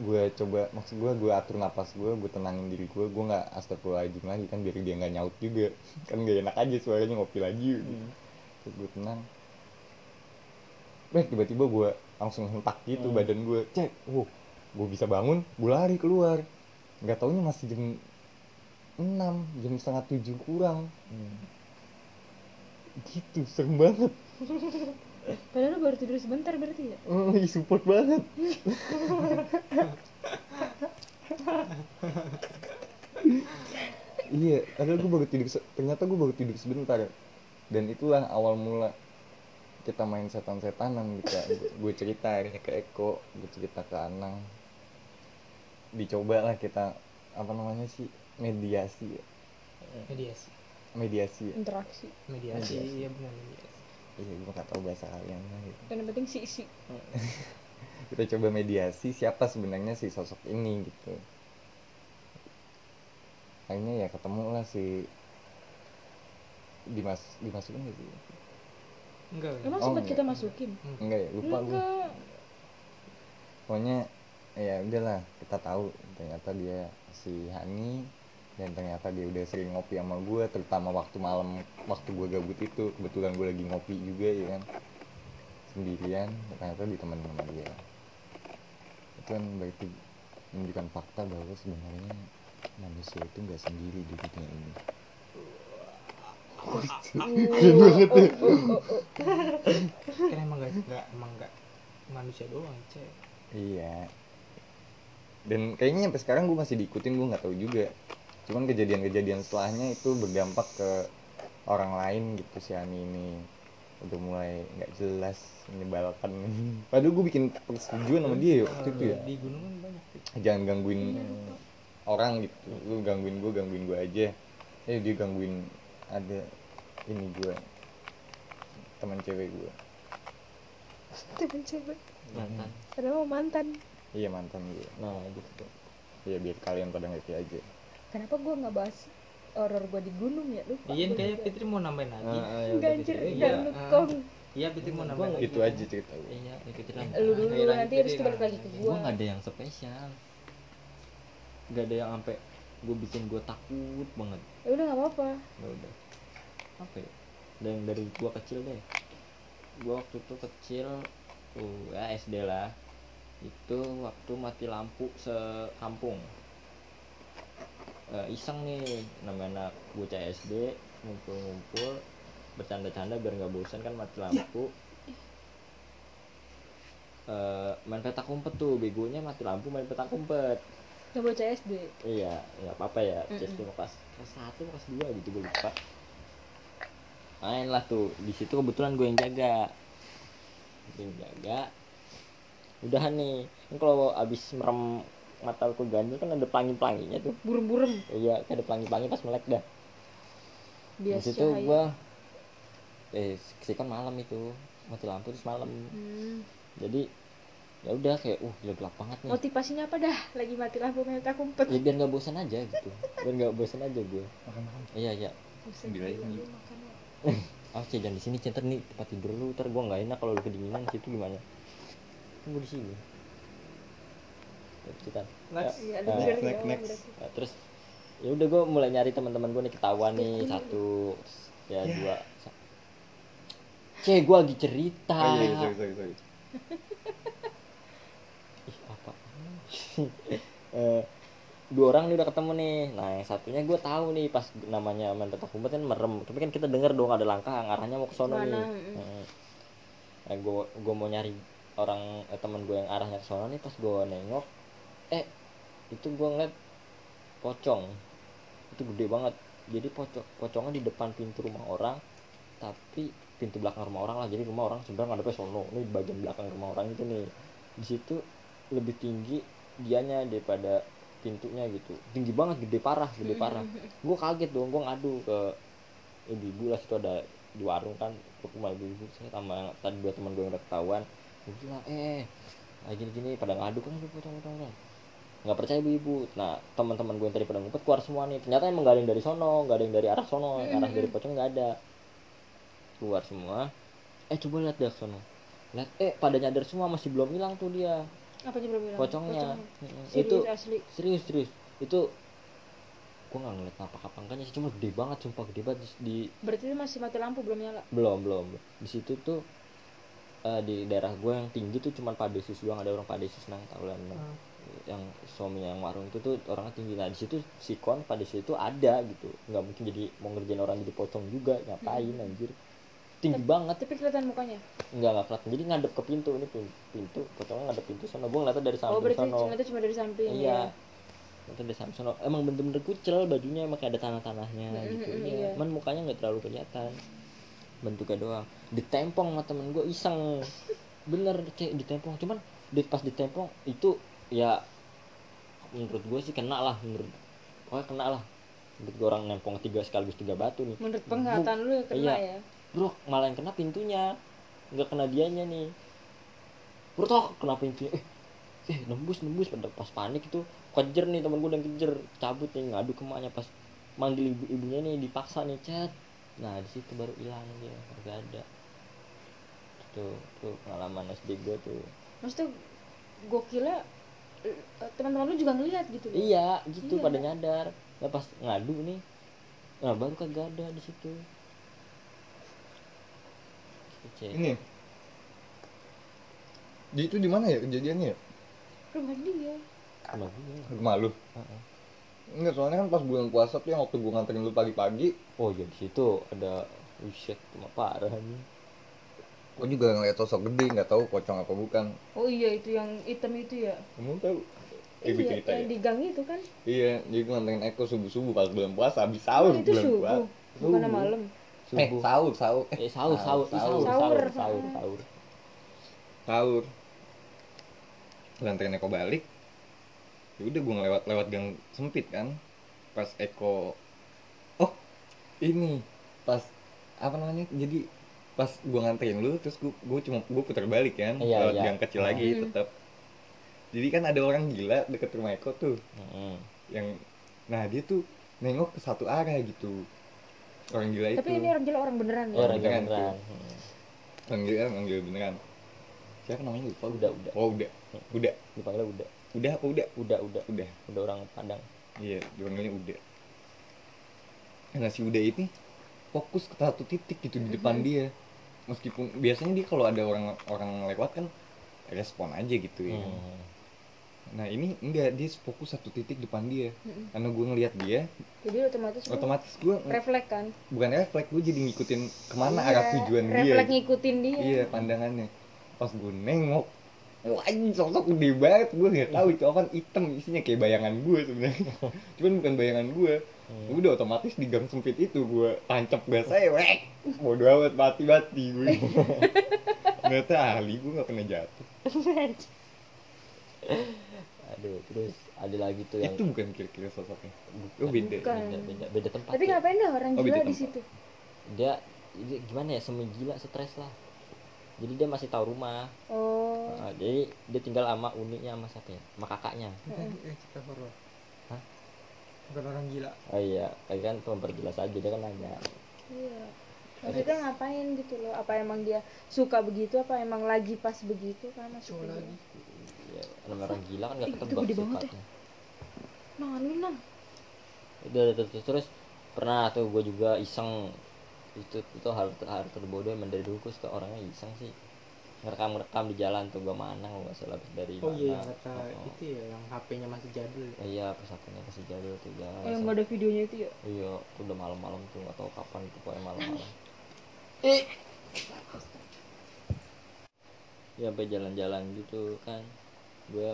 Gue coba maksud gue gue atur napas gue gue tenangin diri gue gue nggak astagfirullahaladzim lagi kan biar dia nggak nyaut juga. Kan gak enak aja suaranya ngopi lagi. Gitu. Terus gue tenang eh tiba-tiba gue langsung hentak gitu Hmm. badan gue cek wow gue bisa bangun gue lari keluar. Nggak taunya masih jam 6 jam setengah tujuh kurang. Gitu serem banget. Padahal baru tidur sebentar berarti ya? Oh, ih, support banget. Iya padahal gue baru tidur ternyata gue baru tidur sebentar dan itulah awal mula kita main setan-setanan gitu ya. gue cerita akhirnya ke Eko gue cerita ke Anang dicoba lah kita apa namanya sih mediasi ya. mediasi mediasi ya. interaksi mediasi Mediasi. iya benar mediasi iya gue gak tahu bahasa kalian lah gitu. dan yang penting si isi kita coba mediasi siapa sebenarnya si sosok ini gitu akhirnya ya ketemu lah si dimas dimasukin gak sih? Enggak. Emang Oh, sempat kita masukin? Enggak ya? Lupa gue pokoknya ya udahlah kita tahu ternyata dia si Hani dan ternyata dia udah sering ngopi sama gue terutama waktu malam waktu gue gabut itu. Kebetulan gue lagi ngopi juga ya kan? Sendirian ternyata ditemenin sama dia. Itu kan berarti menunjukkan fakta bahwa sebenarnya manusia itu nggak sendiri di dunia ini kan emang gak, gak emang gak manusia doang cek Iya. Dan kayaknya sampai sekarang gue masih diikutin gue nggak tahu juga. Cuman kejadian-kejadian setelahnya itu berdampak ke orang lain gitu si Ani ini udah mulai nggak jelas menyebalkan. Padahal gue bikin persetujuan sama dia ya waktu itu ya. di gunungan banyak sih Jangan gangguin orang gitu. Lu gangguin gue, gangguin gue aja. Eh dia gangguin ada ini gue teman cewek gue. temen cewek? Mantan. Padahal mau mantan. Iya mantan gue. nah gitu. Ya biar kalian pada ngerti aja. kenapa gue nggak bahas horor gue di gunung ya? Lupa iya kayak. Fitri mau nambahin lagi. Enggak anjir Iya, ah. nukong. iya Fitri mau nambahin lagi. Itu aja cerita gue. iya ikutin lagi lu dulu nanti itu Fitri, balik lagi ke gue gue nggak ada yang spesial. Nggak ada yang sampai gue bikin gue takut banget. Ya udah nggak apa-apa. Ya udah apa ya? Dan dari gue kecil deh. Gue waktu itu kecil uh ya SD lah. Itu waktu mati lampu sekampung. Eh, iseng nih namanya anak bocah SD ngumpul-ngumpul bercanda-canda biar nggak bosan kan mati lampu. Eh, main petak umpet tuh begonya mati lampu main petak umpet. Nggak bocah SD iya nggak apa-apa ya Mm-mm. SD mau kelas kelas satu kelas dua gitu gue lupa main lah tuh. Di situ kebetulan gue yang jaga. Gue yang jaga. Udahan nih. Kan kalau abis merem mata ke ganjil kan ada pelangi pelanginya tuh. Burem-burem. Iya kan ada pelangi pelangi pas melek dah. Di biasa situ gue eh sih kan malam itu. Mati lampu terus malam. Hmm. jadi ya udah kayak uh gila gelap banget nih. Motivasinya apa dah? Lagi mati lampu main tak umpet ya biar nggak bosan aja gitu. Biar nggak bosan aja gue iya iya. Buset, Ah, Cek, jangan di sini Cek. Ntar nih tempat tidur lu, ntar gua nggak enak kalau lu kedinginan situ gimana? Tunggu di sini. Ya, Cetan. Next. Iya, ada Ah, next, next. berarti. Nah, terus ya udah gua mulai nyari teman-teman gua nih ketahuan nih satu terus ya dua sa- Cek gua lagi cerita. Oh iya, sorry, sorry, sorry. Ih, apa? Eh, dua orang nih udah ketemu nih. Nah, yang satunya gue tahu nih pas namanya main petak umpet kan merem. Tapi kan kita denger dong ada langkah arahnya mau ke sono nih. Mm. Heeh. Nah, gue gue mau nyari orang eh, teman gue yang arahnya ke sono nih pas gue nengok eh itu gue ngeliat pocong itu gede banget jadi pocong pocongnya di depan pintu rumah orang tapi pintu belakang rumah orang lah jadi rumah orang sebenarnya ngadepnya sono ini bagian belakang rumah orang itu nih di situ lebih tinggi dianya daripada pintunya gitu. Tinggi banget gede parah gede parah. Gue kaget dong gue ngadu ke ibu-ibu lah situ ada di warung kan gue ke rumah ibu-ibu saya sama yang tadi dua teman gue yang udah ketahuan. Gue bilang eh kayak gini-gini pada ngadu kan gue potong potong nggak percaya ibu-ibu. Nah teman-teman gue yang tadi pada ngumpet keluar semua nih. Ternyata emang gak ada yang dari sono gak ada yang dari arah sono arah dari pocong nggak ada. Keluar semua. Eh coba lihat dah sono. Lihat eh pada nyadar semua masih belum hilang tuh dia apa aja belum bilang pocongnya Mm-mm. Serius, itu asli. serius serius. Itu gue nggak ngeliat apa kapangkannya sih cuma gede banget sumpah gede banget. Di, di- berarti itu masih mati lampu belum nyala? Belum belum. Di situ tuh eh, di daerah gue yang tinggi tuh cuma padesus doang ada orang padesus nang tahu lah Nang. yang suaminya yang warung itu tuh orangnya tinggi. Nah di situ si kon padesus itu ada gitu. Nggak mungkin jadi mau ngerjain orang jadi pocong juga ngapain anjir tinggi banget. tapi kelihatan mukanya? Nggak nggak kelihatan. Jadi ngadep ke pintu ini pintu, pintu pocongnya ngadep pintu sana. Gue ngeliatnya dari oh samping berarti sono. ternyata cuma dari samping iya. Ya itu dari samping sono. Emang bener-bener kucel bajunya emang kayak ada tanah-tanahnya Mm, gitu. mm, iya. iya. cuman mukanya nggak terlalu kelihatan. Bentuknya doang. Ditempong sama temen gue iseng. Bener kayak ditempong. Cuman di, pas ditempong itu ya menurut gue sih kena lah menurut pokoknya kena lah. Menurut gue orang nempong tiga sekaligus tiga batu nih. Menurut penglihatan lu yang kena Iya. ya bro malah yang kena pintunya. Nggak kena dianya nih. Bro toh kena pintunya? Eh eh nembus nembus. Pada pas panik itu kejer nih temen gue yang kejer. Cabut nih ngadu ke emaknya. Pas manggil ibu ibunya nih dipaksa nih chat nah di situ baru hilang dia. Nggak ada. Tuh tuh pengalaman SD gue tuh. Maksudnya gokilnya eh, teman-teman lu juga ngelihat gitu iya gitu Iya. pada nyadar. Nah pas ngadu nih nah baru kagak ada di situ Ini. Di itu di mana ya kejadiannya ya? Rumah dia. Sama gue. rumah lu? Heeh. enggak soalnya kan pas bulan puasa tuh yang waktu gua nganterin lu pagi-pagi. Oh ya di situ ada Buset, cuma parah nih. gua juga ngeliat sosok gede nggak tahu pocong apa bukan. Oh iya itu yang hitam itu ya? Kamu tahu? Eh iya cerita yang ya? di gang itu kan? Iya jadi gua nganterin Eko subuh subuh pas bulan puasa habis oh, sahur itu bulan subuh? puasa. Bukan Subuh. malam eh sahur sahur Eh sahur, sahur, sahur, Sahur. sahur, sahur, sahur. sahur nganterin Eko balik ya udah gua ngelewat lewat gang sempit kan pas Eko oh ini pas apa namanya jadi pas gua nganterin lu terus gua, gua cuma gua putar balik kan Iya, lewat iya. gang kecil lagi Hmm. tetap jadi kan ada orang gila deket rumah Eko tuh Heeh. yang nah dia tuh nengok ke satu arah gitu orang gila itu. tapi ini orang gila orang beneran ya? Orang beneran beneran. orang gila orang gila beneran. Siapa namanya lupa? Udah, udah. oh udah udah Dipanggilnya udah. udah apa udah Udah, udah. udah Udah orang Padang. iya dipanggilnya udah nah si udah ini fokus ke satu titik gitu di depan dia. Meskipun biasanya dia kalau ada orang orang lewat kan respon aja gitu ya. Hmm. Nah ini enggak dia fokus satu titik depan dia. Mm-mm. karena gue ngeliat dia jadi otomatis otomatis gue refleks kan? bukan refleks gue jadi ngikutin ke mana Iya, arah tujuan dia. refleks ngikutin dia. Iya pandangannya. Pas gue nengok wah ini sosok gede banget. Gue nggak tahu itu apa hitam isinya kayak bayangan gue sebenarnya. Cuman bukan bayangan gue Hmm. udah otomatis di gang sempit itu gue tancap gas saya wek bodo amat mati mati gue ternyata ahli gue nggak pernah jatuh Aduh, terus ada lagi tuh yang itu bukan kira-kira sosoknya oh beda Bukan. beda, beda, beda tempat. tapi ya. ngapain dah orang Oh, gila di situ Dia, gimana ya semi gila stres lah. Jadi dia masih tahu rumah. oh Nah, jadi dia tinggal sama uniknya sama siapa ya? Sama kakaknya. eh cerita horor Hah? bukan orang gila Oh iya, kayak kan tuh memperjelas aja dia kan nanya. iya maksudnya ngapain gitu loh apa emang dia suka begitu apa emang lagi pas begitu kan lagi Ya, namanya orang gila kan gak ketebak banget ya. sifatnya. nah lu nang. Udah, udah, terus, terus pernah tuh gue juga iseng. Itu itu hal hal terbodoh emang dari dulu gue suka orangnya iseng sih. Ngerekam ngerekam di jalan tuh gue mana nggak salah dari oh iya mana. yang kata Oh, itu ya yang HP-nya masih jadul ya. iya pas HP-nya masih jadul tuh jalan. Oh, yang nggak ada videonya itu ya? Iya itu udah malam-malam tuh nggak tahu kapan itu pokoknya malam-malam. Ya sampai jalan-jalan gitu kan gue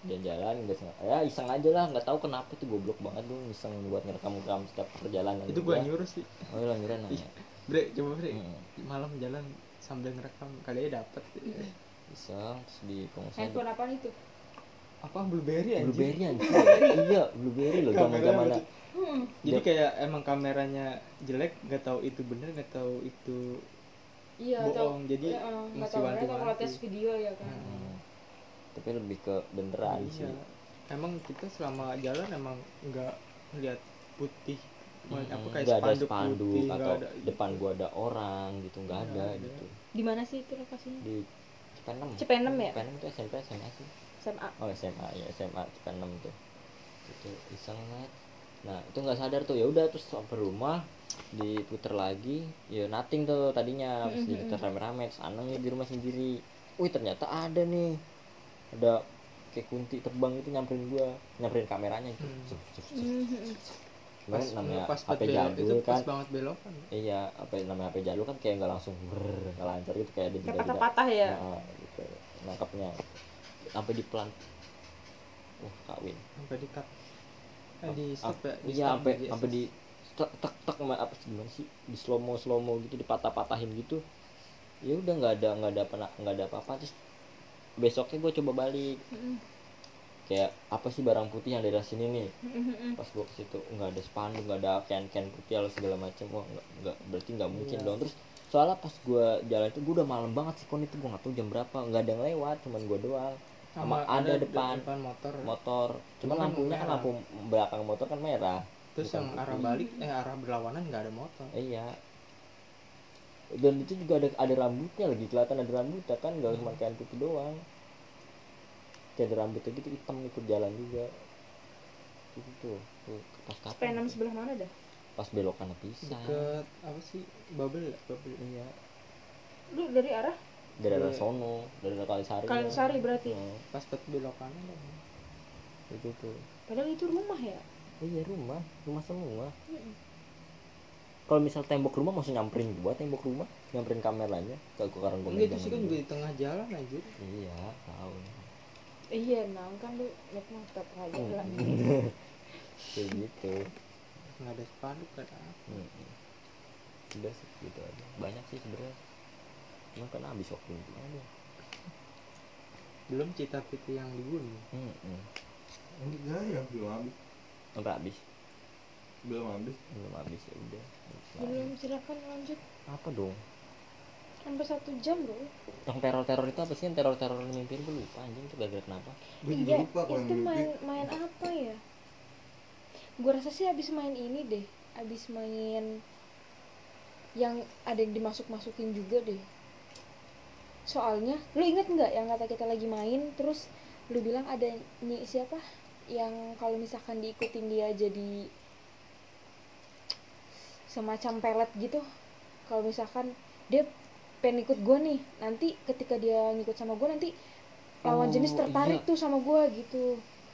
jalan-jalan nggak sengaja ya iseng aja lah nggak tahu kenapa tuh goblok banget gue iseng buat ngerekam-rekam setiap perjalanan. Itu gua. gua nyuruh sih. Oh iya nyuruh nanya. Bre coba bre. Hmm. malam jalan sambil ngerekam kali aja dapet. Iseng terus di pengusaha handphone apaan itu? Apa blueberry anjir blueberry anjir iya blueberry loh zaman zaman hmm. jadi kayak emang kameranya jelek nggak tahu itu bener nggak tahu itu iya Bohong, atau jadi ya, nggak masih wanti-wanti. tes video ya kan. Hmm. Tapi lebih ke beneran sih. Iya emang kita selama jalan emang nggak ngeliat putih. Hmm, apa kayak ada spanduk, spanduk putih atau ada depan gua ada orang gitu nggak ada ada. gitu. Di mana sih itu lokasinya? Di Cipenem. Cipenem ya? Cipenem itu SMP SMA sih. SMA oh SMA ya SMA Cipenem tuh. Itu iseng banget. Nah itu nggak sadar tuh. Ya udah terus sampai rumah diputer lagi. Ya nothing tuh tadinya. Terus Mm-mm. diputer rame-rame terus di rumah sendiri. Wih ternyata ada nih ada kayak kunti terbang itu nyamperin gua nyamperin kameranya gitu Hmm. Mhm. Cuman namanya pas HP jadul itu kan. pas banget belokan. Iya apa namanya HP jadul kan kayak nggak langsung brrr, nggak lancar gitu kayak ada patah-patah ya? Nah, gitu. Nangkapnya sampai di pelan wah kawin. Sampai di cut. Eh, di stop ya di iya sampai di sampai di tek tek tek sama apa sih gimana sih di slow mo slow mo gitu dipatah-patahin gitu. Ya udah nggak ada nggak ada apa nggak ada apa-apa terus besoknya gue coba balik. Mhm. kayak apa sih barang putih yang dari sini nih? Mhm. pas gue ke situ nggak ada spanduk nggak ada can can putih atau segala macam wah nggak nggak berarti nggak mungkin Iya. dong. Terus soalnya pas gue jalan itu gue udah malam banget sih kon itu gue nggak tahu jam berapa. Nggak ada yang lewat cuman gue doang. Sama ada di depan motor. motor. Cuman Cuma kan lampunya kan lampu belakang motor kan merah. Terus yang arah putih. balik eh arah berlawanan nggak ada motor. Iya. Dan itu juga ada ada rambutnya lagi kelihatan ada rambutnya kan? Nggak cuma kain putih doang kayak ada rambutnya gitu hitam ikut jalan juga. Itu tuh pas kapan P6 sebelah mana dah? pas belokan pisah. Deket apa sih? Bubble bubble. Iya. Lu dari arah? Dari arah Iya. sono dari arah kalisari. Kalisari berarti. Hmm, pas bet belokan ada itu tuh Padahal itu rumah ya. iya rumah. Rumah semua. Mm-mm. kalau misal tembok rumah masih nyamperin gua tembok rumah? Nyamperin kameranya kalau gua karena gua itu sih kan juga di tengah jalan anjir. Iya tahu Iya, nah kan lu naik motor aja lah. kayak gitu. Nggak ada spanduk kan Hmm. udah sih gitu aja. Banyak sih sebenarnya. Cuma kan habis waktu itu aja. Belum cita piti yang di gunung Hmm. enggak ya belum habis. Sampai habis. Belum habis. Belum habis ya udah. Belum silakan lanjut. apa dong Sampai satu jam bro. yang teror teror itu apa sih yang teror teror mimpi gue lupa anjing itu gara kenapa gue juga Iya, lupa kalau itu yang main mimpi main apa ya? Gue rasa sih abis main ini deh, abis main yang ada yang dimasuk masukin juga deh. Soalnya, lu inget nggak yang kata kita lagi main, terus lu bilang ada nih siapa yang kalau misalkan diikutin dia jadi semacam pelet gitu. Kalau misalkan dia pengen ikut gue nih, nanti ketika dia ngikut sama gue nanti lawan Oh, jenis tertarik iya. tuh sama gue gitu.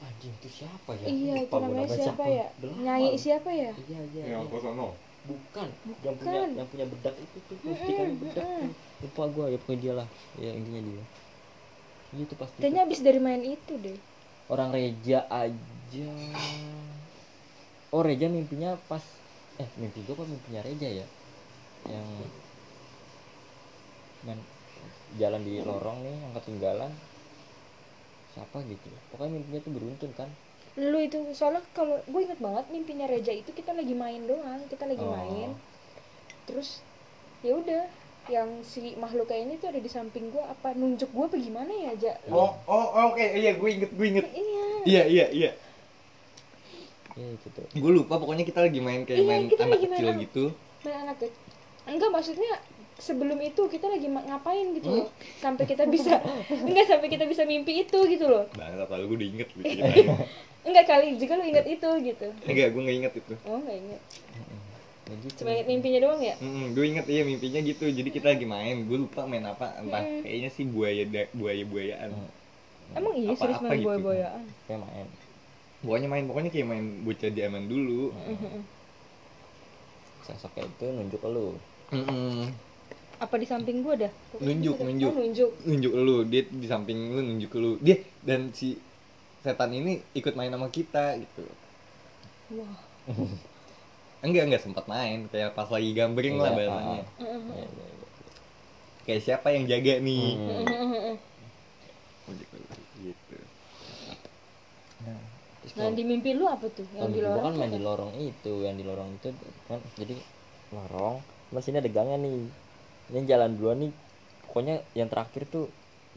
anjing itu siapa ya Iya, itu Lupa gua namanya siapa ya? Belakang. Nyai siapa ya? iya iya yang iya. kosono bukan yang punya Bukan. yang punya bedak itu tuh Mm-mm, mustikan bedak tuh lupa gua ya pokoknya dia lah ya intinya dia iya itu pasti Kayaknya abis dari main itu deh. orang Reja aja oh Reja mimpinya pas eh mimpi gua apa mimpinya Reja ya yang main jalan di lorong nih yang ketinggalan siapa gitu? Pokoknya mimpinya tuh beruntun kan? Lu itu soalnya kalau gue inget banget mimpinya Reja itu kita lagi main doang, kita lagi Oh. main. Terus ya udah yang si makhluk kayak ini tuh ada di samping gue apa nunjuk gue apa gimana ya aja oh oh oh, oke iya gue inget gue inget. Iya. Iya iya iya. Ya itu tuh. Gue lupa pokoknya kita lagi main kayak Iya, main kita anak lagi main kecil anak- gitu. Main anak kecil. Enggak maksudnya sebelum itu kita lagi ngapain gitu Hmm? loh sampai kita bisa enggak sampai kita bisa mimpi itu gitu loh. Banget kalau gue udah inget gitu enggak kali juga lu ingat itu gitu. Enggak gue nggak inget itu. Oh enggak ingat ya gitu cuma ingat mimpinya doang ya? Mm, gue inget iya mimpinya gitu. Jadi kita lagi main gue lupa main apa. Entah Mm. kayaknya sih buaya da- buaya buayaan Hmm. emang iya serius main gitu. boya boyaan kayak main. Pokoknya main pokoknya kayak main bocah zaman dulu. Sosoknya itu nunjuk ke lu. Mm-mm. Apa di samping gua dah? Nunjuk, Oh, nunjuk. nunjuk. Nunjuk lu dia di samping lu nunjuk lu. Dia dan si setan ini ikut main sama kita gitu. Wah. Enggak enggak sempat main. Kayak pas lagi gambring lah bahasanya ah. Iya, iya, iya. kayak siapa yang jaga nih? Hmm. Gitu. Nah, nah di mimpi lu apa tuh? Yang Yang di lorong kan main di lorong itu yang di lorong itu kan jadi lorong mas sini ada gangnya nih ini jalan duluan nih. Pokoknya yang terakhir tuh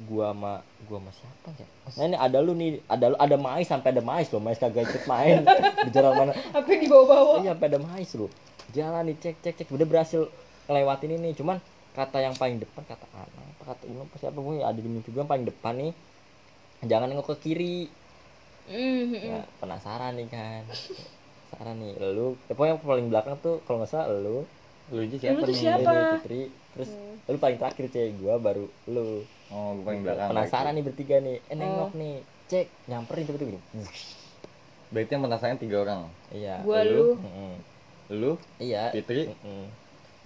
gua sama gua sama siapa ya? Nah ini ada lu nih ada lu ada mais sampai ada mais loh. Mais kagak ikut main. Di jalan mana? Apa yang dibawa-bawa? Iya sampai ada mais loh. Jalan nih cek cek cek. Udah berhasil ngelewatin ini. Cuman kata yang paling depan kata anak apa kata Uno apa siapa? Pokoknya ada di mimpi gua yang paling depan nih. Jangan nengok ke kiri. Mhm. ya, penasaran nih kan. Penasaran nih. Lu pokoknya yang paling belakang tuh kalau nggak salah lu. Lu aja siapa Lu tuh nih? siapa? Lu, Fitri terus lu paling terakhir cewek gua baru lu. Oh gue paling belakang. Penasaran nih bertiga nih. Eh nengok Oh. nih. Cek nyamperin tiba-tiba gini. Berarti yang penasaran tiga orang. Iya. Gua lu? lu. Lu? Iya. Fitri? Mm-mm.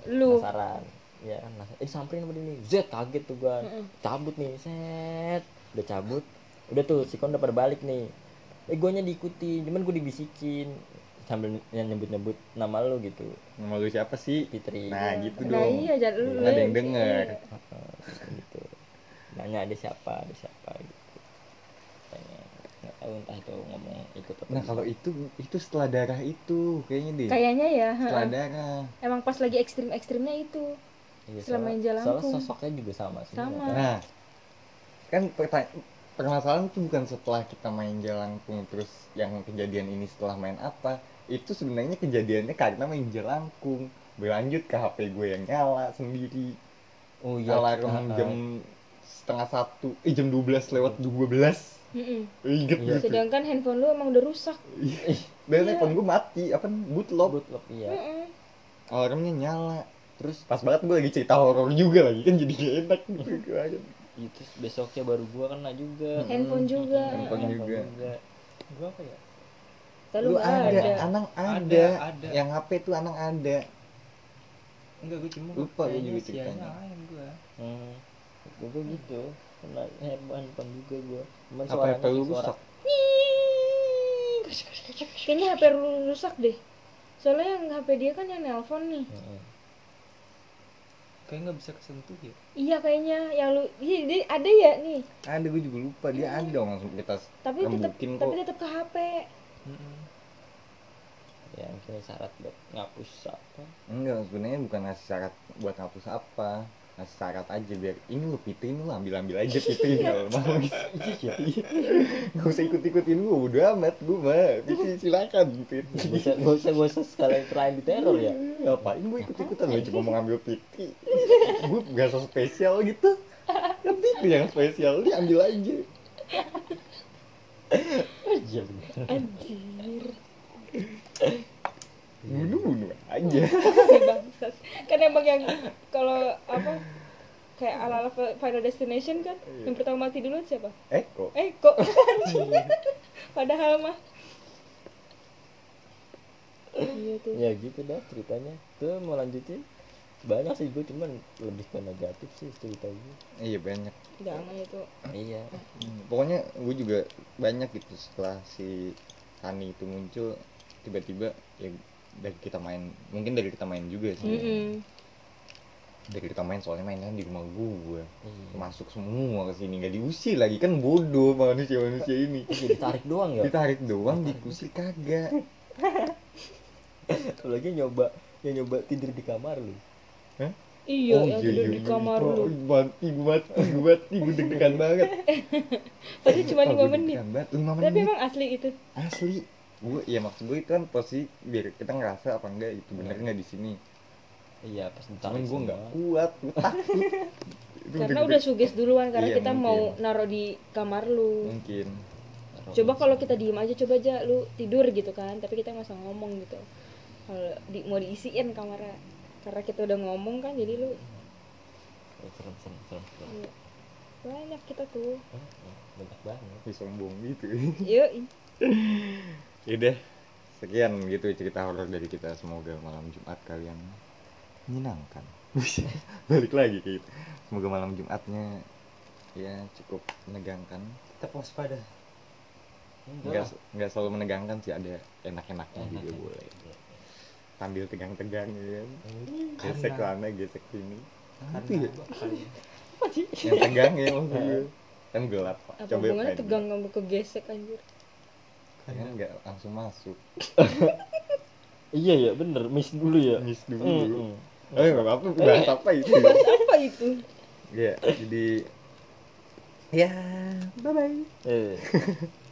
lu. Penasaran. Iya kan penasaran. eh disamperin sama dia nih. Z kaget tuh gua. Mm-mm. cabut nih set. Udah cabut. Udah tuh si kon udah pada balik nih. Eh guanya diikuti cuman gua dibisikin sambil nyebut nyebut nama lu gitu nama lu siapa sih Fitri nah gitu nah dong iya jangan lu Nggak ada yang denger. Heeh, gitu nanya ada siapa ada siapa gitu Tanya, nggak tahu entah itu ngomong ikut apa nah gitu. kalau itu itu setelah darah itu kayaknya deh kayaknya ya setelah heeh. darah emang pas lagi ekstrim ekstrimnya itu Iya, setelah main Jalangkung. soalnya sosoknya juga sama semua Sama. kan. Nah, kan permasalahan itu bukan setelah kita main jelangkung terus yang kejadian ini setelah main apa itu sebenarnya kejadiannya karena main jelangkung. Berlanjut ke HP gue yang nyala sendiri. Oh alarm ah, jam setengah satu. Eh jam 12 lewat 12 Mm-mm. inget Iya. gitu sedangkan handphone lu emang udah rusak. Ih, dan Iya. telepon gue mati apa bootlock. Bootlock iya. Mm-mm. alarmnya nyala. Terus? Pas banget gue lagi cerita horor juga lagi kan jadi gak enak gitu itu besoknya baru gua kena juga. Handphone juga. Handphone juga. Gua apa ya? Lalu lu nggak ada, ada. anang ada. Ada, ada. yang HP tuh anang ada Enggak, gua cuma Lupa kayaknya juga ceritanya. gua. hmm. gue gitu kena handphone juga gua cuman apa HP lu rusak kayaknya HP lu rusak deh soalnya yang HP dia kan yang nelpon nih Heeh. Kayak nggak bisa kesentuh ya. iya kayaknya yang lu iya dia ada ya nih ada gue juga lupa dia ada dong langsung kita tapi tetap tapi tetap ke HP Mm-mm. ya mungkin syarat buat ngapus apa? Enggak sebenarnya bukan ngasih syarat buat ngapus apa. Ngasih syarat aja biar ini lu pitin lu ambil ambil aja pitin kalau mau iya. Nggak usah ikut ikutin gue udah amat gue mah pitin silakan pitin Gak usah, gak usah, sekalian selain di teror ya? Ngapain gue ikut ikutan gue cuma mau ngambil piti gue gak so spesial gitu. Kan pitin yang spesial dia ambil aja iya bener. Anjir. Bunuh bunuh aja si bangsat. Kan emang yang kalau apa kayak ala ala Final Destination kan Iya. yang pertama mati dulu siapa? Kok eh kok padahal mah. Iya tuh. Ya gitu dah ceritanya. Tuh mau lanjutin banyak sih gue cuman lebih ke negatif sih cerita gue iya banyak. Jangan itu. Iya. Hmm, pokoknya gue juga banyak gitu setelah si Hani itu muncul tiba-tiba ya dari kita main mungkin dari kita main juga sih. Mm-mm. dari kita main soalnya mainnya di rumah gue iya. Masuk semua ke sini nggak diusir lagi. Kan bodoh manusia manusia ini. Ditarik doang ya? Ditarik doang diusir kagak. Lagi nyoba yang nyoba tidur di kamar lu iya Oh, yang tidur di kamar Oh, lu mati gue mati gue mati gue deg-degan banget. Padahal cuma Oh, lima menit. banget lima tapi menit. emang asli itu? Asli. Gue ya maksud gue itu kan posisi biar kita ngerasa apa enggak itu bener nggak di sini? Iya pas cuman ditarik gue nggak kuat gue takut. Itu karena udah suges duluan karena Iya, kita mungkin. mau naruh di kamar lu. Mungkin. Coba kalau kita diem aja coba aja lu tidur gitu kan tapi kita nggak usah ngomong gitu. Kalau di, mau diisiin kamarnya karena kita udah ngomong kan jadi lu Oh, serem serem serem serem iya. banyak kita tuh banyak banget Ih, sombong gitu yuk Yaudah, sekian gitu cerita horor dari kita. Semoga malam Jumat kalian menyenangkan. Balik lagi ke itu. Semoga malam Jumatnya ya cukup menegangkan. Tetap waspada. Enggak enggak selalu menegangkan sih, ada enak-enaknya juga Enak. boleh. Sambil tegang-tegang ya kan. Karena- Gesek sana, gesek sini. Apa Karena ya? kalian Yang tegang ya maksudnya. Kan gelap, Pak. apa Coba hubungannya tegang kamu ke gesek anjir Kan enggak langsung masuk. iya ya bener miss dulu ya Miss dulu. Mm-mm. Eh, enggak apa-apa, bahas apa itu? bahas apa itu Ya, jadi ya, bye bye. eh